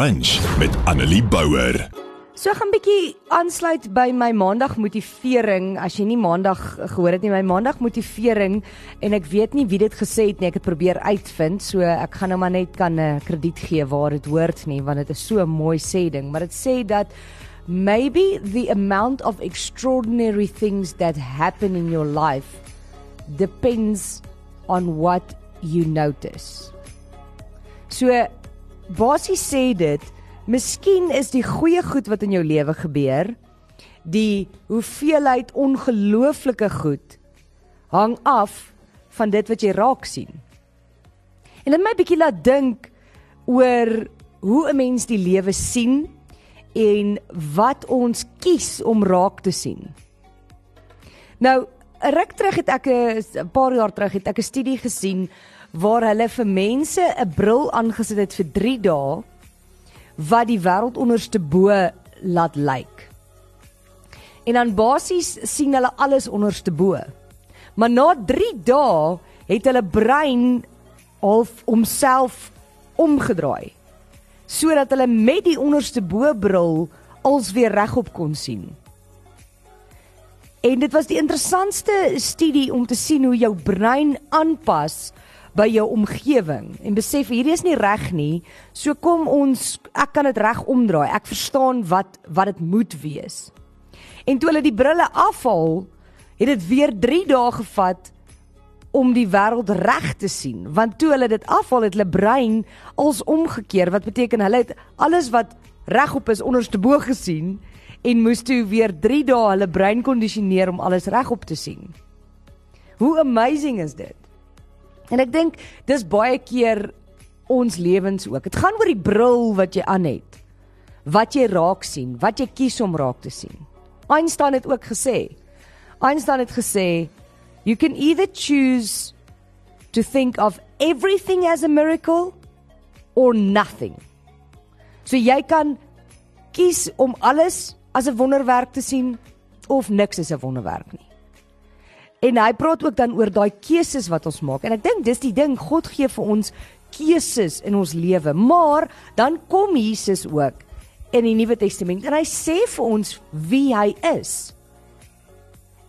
Brunch met Annelie Bouwer. So ek gaan 'n bietjie aansluit by my maandag motivering. As jy nie maandag gehoor het nie, my maandag motivering en ek weet nie wie dit gesê het nie. Ek het probeer uitvind. So ek gaan nou maar net kan 'n uh, krediet gee waar dit hoort nie, want dit is so 'n mooi sê ding, maar dit sê dat maybe the amount of extraordinary things that happen in your life depends on what you notice. So basies sê dit, miskien is die goeie goed wat in jou lewe gebeur, die hoeveelheid ongelooflike goed hang af van dit wat jy raak sien. En dit my bietjie laat dink oor hoe 'n mens die lewe sien en wat ons kies om raak te sien. Nou, ruk terug het ek 'n paar jaar terug het ek 'n studie gesien waar hulle vir mense 'n bril aangesit het vir 3 dae wat die wêreld onderste bo laat lyk. En dan basies sien hulle alles onderste bo. Maar na 3 dae het hulle brein half homself omgedraai sodat hulle met die onderste bo bril als weer regop kon sien. En dit was die interessantste studie om te sien hoe jou brein aanpas by jou omgewing en besef hierdie is nie reg nie. So kom ons ek kan dit reg omdraai. Ek verstaan wat wat dit moet wees. En toe hulle die brille afhaal, het dit weer 3 dae gevat om die wêreld reg te sien. Want toe hulle dit afhaal, het hulle brein als omgekeer wat beteken hulle het alles wat regop is onderste bo gesien en moes toe weer 3 dae hulle brein kondisioneer om alles regop te sien. Hoe amazing is dit? En ek dink dis baie keer ons lewens ook. Dit gaan oor die bril wat jy aan het. Wat jy raak sien, wat jy kies om raak te sien. Einstein het ook gesê. Einstein het gesê you can either choose to think of everything as a miracle or nothing. So jy kan kies om alles as 'n wonderwerk te sien of niks as 'n wonderwerk nie. En hy praat ook dan oor daai keuses wat ons maak. En ek dink dis die ding, God gee vir ons keuses in ons lewe. Maar dan kom Jesus ook in die Nuwe Testament en hy sê vir ons wie hy is.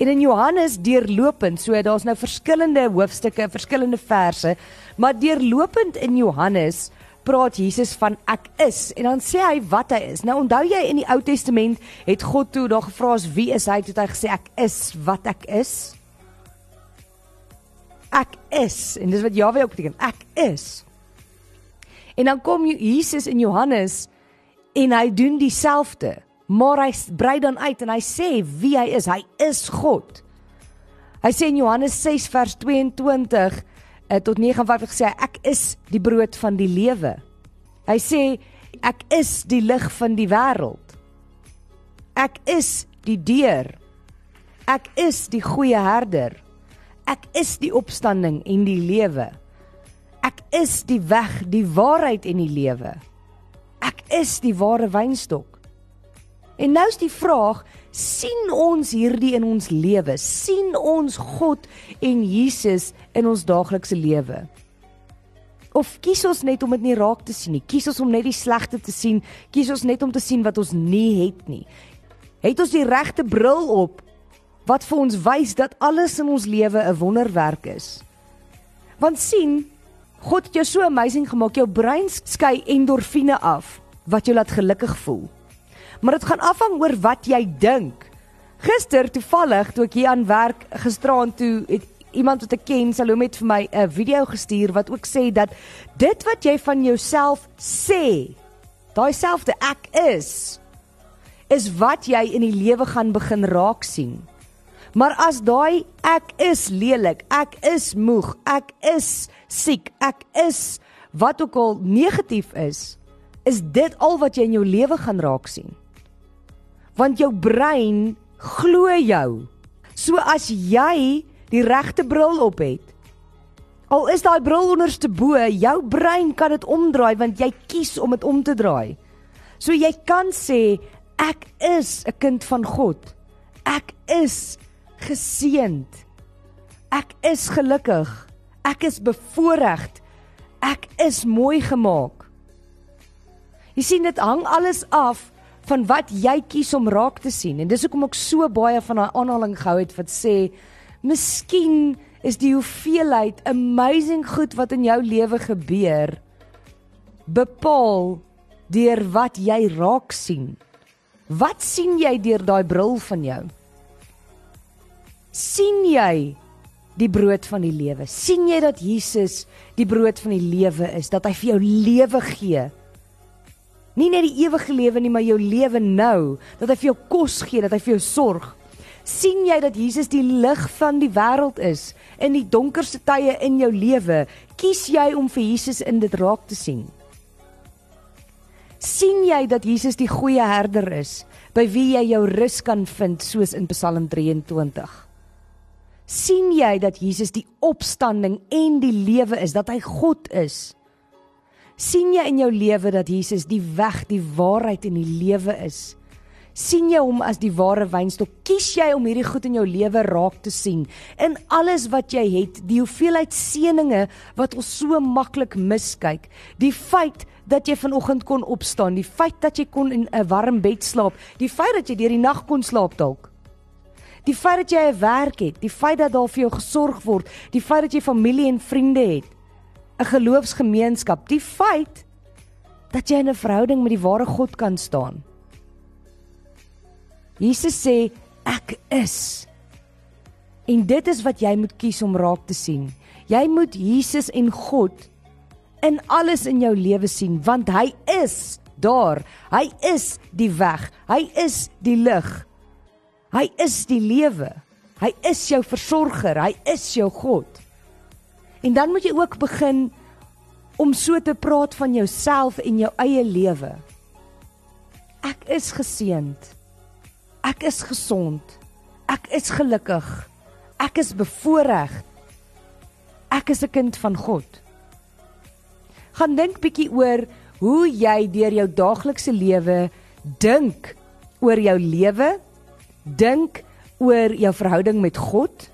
En in Johannes deurlopend, so daar's nou verskillende hoofstukke, verskillende verse, maar deurlopend in Johannes praat Jesus van ek is en dan sê hy wat hy is. Nou onthou jy in die Ou Testament het God toe daar gevra as wie is hy? Toe het hy gesê ek is wat ek is ek is en dis wat Jahwe ook beteken ek is. En dan kom Jesus in Johannes en hy doen dieselfde maar hy brei dan uit en hy sê wie hy is. Hy is God. Hy sê in Johannes 6 vers 22 uh, tot 59 sê ek is die brood van die lewe. Hy sê ek is die lig van die wêreld. Ek is die deur. Ek is die goeie herder Ek is die opstanding en die lewe. Ek is die weg, die waarheid en die lewe. Ek is die ware wynstok. En nou is die vraag, sien ons hierdie in ons lewe? sien ons God en Jesus in ons daaglikse lewe? Of kies ons net om dit nie raak te sien nie? Kies ons om net die slegte te sien? Kies ons net om te sien wat ons nie het nie? Het ons die regte bril op wat vir ons wys dat alles in ons lewe 'n wonderwerk is. Want sien, God het jou so amazing gemaak, jou brein skei endorfine af wat jou laat gelukkig voel. Maar dit gaan afhang oor wat jy dink. Gister toevallig toe ek hier aan werk gisteraand toe het iemand wat ek ken, Salome het vir my 'n video gestuur wat ook sê dat dit wat jy van jouself sê, daai selfde ek is is wat jy in die lewe gaan begin raak sien. Maar as daai ek is lelik, ek is moeg, ek is siek, ek is wat ook al negatief is, is dit al wat jy in jou lewe gaan raak sien. Want jou brein glo jou. So as jy die regte bril op het, al is daai bril onderste bo, jou brein kan dit omdraai want jy kies om dit om te draai. So jy kan sê ek is 'n kind van God. Ek is geseënd. Ek is gelukkig. Ek is bevoorreg. Ek is mooi gemaak. Jy sien dit hang alles af van wat jy kies om raak te sien. En dis hoekom ek so baie van daai aanhaling gehou het wat sê miskien is die hoeveelheid amazing goed wat in jou lewe gebeur bepaal deur wat jy raak sien. Wat sien jy deur daai bril van jou? Sien jy die brood van die lewe? sien jy dat Jesus die brood van die lewe is, dat hy vir jou lewe gee? Nie net die ewige lewe nie, maar jou lewe nou, dat hy vir jou kos gee, dat hy vir jou sorg. sien jy dat Jesus die lig van die wêreld is in die donkerste tye in jou lewe? Kies jy om vir Jesus in dit raak te sien? sien jy dat Jesus die goeie herder is, by wie jy jou rus kan vind soos in Psalm 23? Sien jy dat Jesus die opstanding en die lewe is, dat hy God is? sien jy in jou lewe dat Jesus die weg, die waarheid en die lewe is? sien jy hom as die ware wynstok? Kies jy om hierdie goed in jou lewe raak te sien? In alles wat jy het, die hoeveelheid seëninge wat ons so maklik miskyk, die feit dat jy vanoggend kon opstaan, die feit dat jy kon in 'n warm bed slaap, die feit dat jy deur die nag kon slaap dalk. Die feit dat jy 'n werk het, die feit dat daar vir jou gesorg word, die feit dat jy familie en vriende het, 'n geloofsgemeenskap, die feit dat jy in 'n verhouding met die ware God kan staan. Jesus sê ek is. En dit is wat jy moet kies om raak te sien. Jy moet Jesus en God in alles in jou lewe sien want hy is daar. Hy is die weg. Hy is die lig. Hy is die lewe. Hy is jou versorger. Hy is jou God. En dan moet jy ook begin om so te praat van jouself en jou eie lewe. Ek is geseënd. Ek is gesond. Ek is gelukkig. Ek is bevoorreg. Ek is 'n kind van God. Gaan dink bietjie oor hoe jy deur jou daaglikse lewe dink oor jou lewe dink oor jou verhouding met God?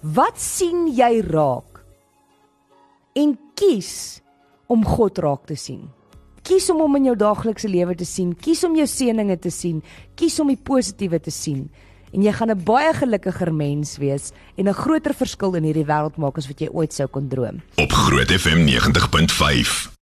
Wat sien jy raak? En kies om God raak te sien. Kies om hom in jou daaglikse lewe te sien, kies om jou seëninge te sien, kies om die positiewe te sien. En jy gaan 'n baie gelukkiger mens wees en 'n groter verskil in hierdie wêreld maak as wat jy ooit sou kon droom. Op Groot FM 90.5